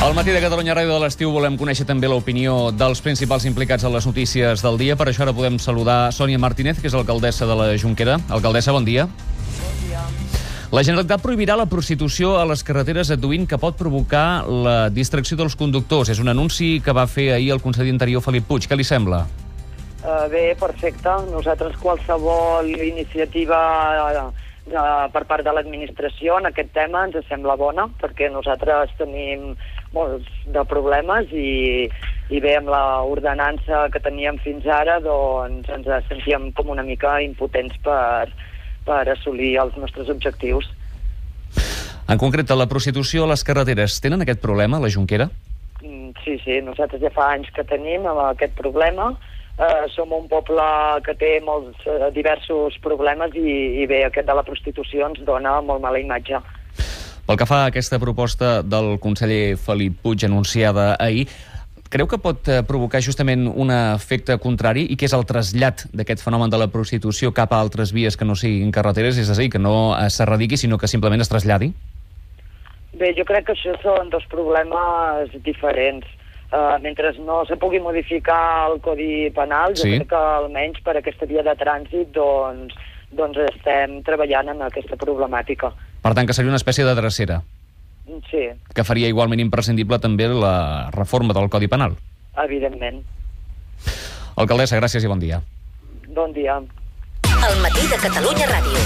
Al matí de Catalunya Ràdio de l'estiu volem conèixer també l'opinió dels principals implicats en les notícies del dia. Per això ara podem saludar Sònia Martínez, que és alcaldessa de la Junquera. Alcaldessa, bon dia. Bon dia. La Generalitat prohibirà la prostitució a les carreteres adduint que pot provocar la distracció dels conductors. És un anunci que va fer ahir el conseller Interior Felip Puig. Què li sembla? Uh, bé, perfecte. Nosaltres qualsevol iniciativa uh, per part de l'administració en aquest tema ens sembla bona, perquè nosaltres tenim molts de problemes i, i bé, amb l'ordenança que teníem fins ara doncs ens sentíem com una mica impotents per, per assolir els nostres objectius. En concret, la prostitució a les carreteres, tenen aquest problema, la Junquera? Mm, sí, sí, nosaltres ja fa anys que tenim aquest problema, eh, som un poble que té molts eh, diversos problemes i, i bé, aquest de la prostitució ens dona molt mala imatge. Pel que fa a aquesta proposta del conseller Felip Puig anunciada ahir, creu que pot eh, provocar justament un efecte contrari i que és el trasllat d'aquest fenomen de la prostitució cap a altres vies que no siguin carreteres, és a dir, que no s'erradiqui, sinó que simplement es traslladi? Bé, jo crec que això són dos problemes diferents. Uh, mentre no se pugui modificar el Codi Penal, jo Sí. crec que almenys per aquesta via de trànsit doncs, doncs estem treballant en aquesta problemàtica. Per tant, que seria una espècie de drecera, Sí, que faria igualment imprescindible també la reforma del Codi Penal. evidentment. Alcaldessa, gràcies i bon dia. Bon dia. El matí de Catalunya Ràdio.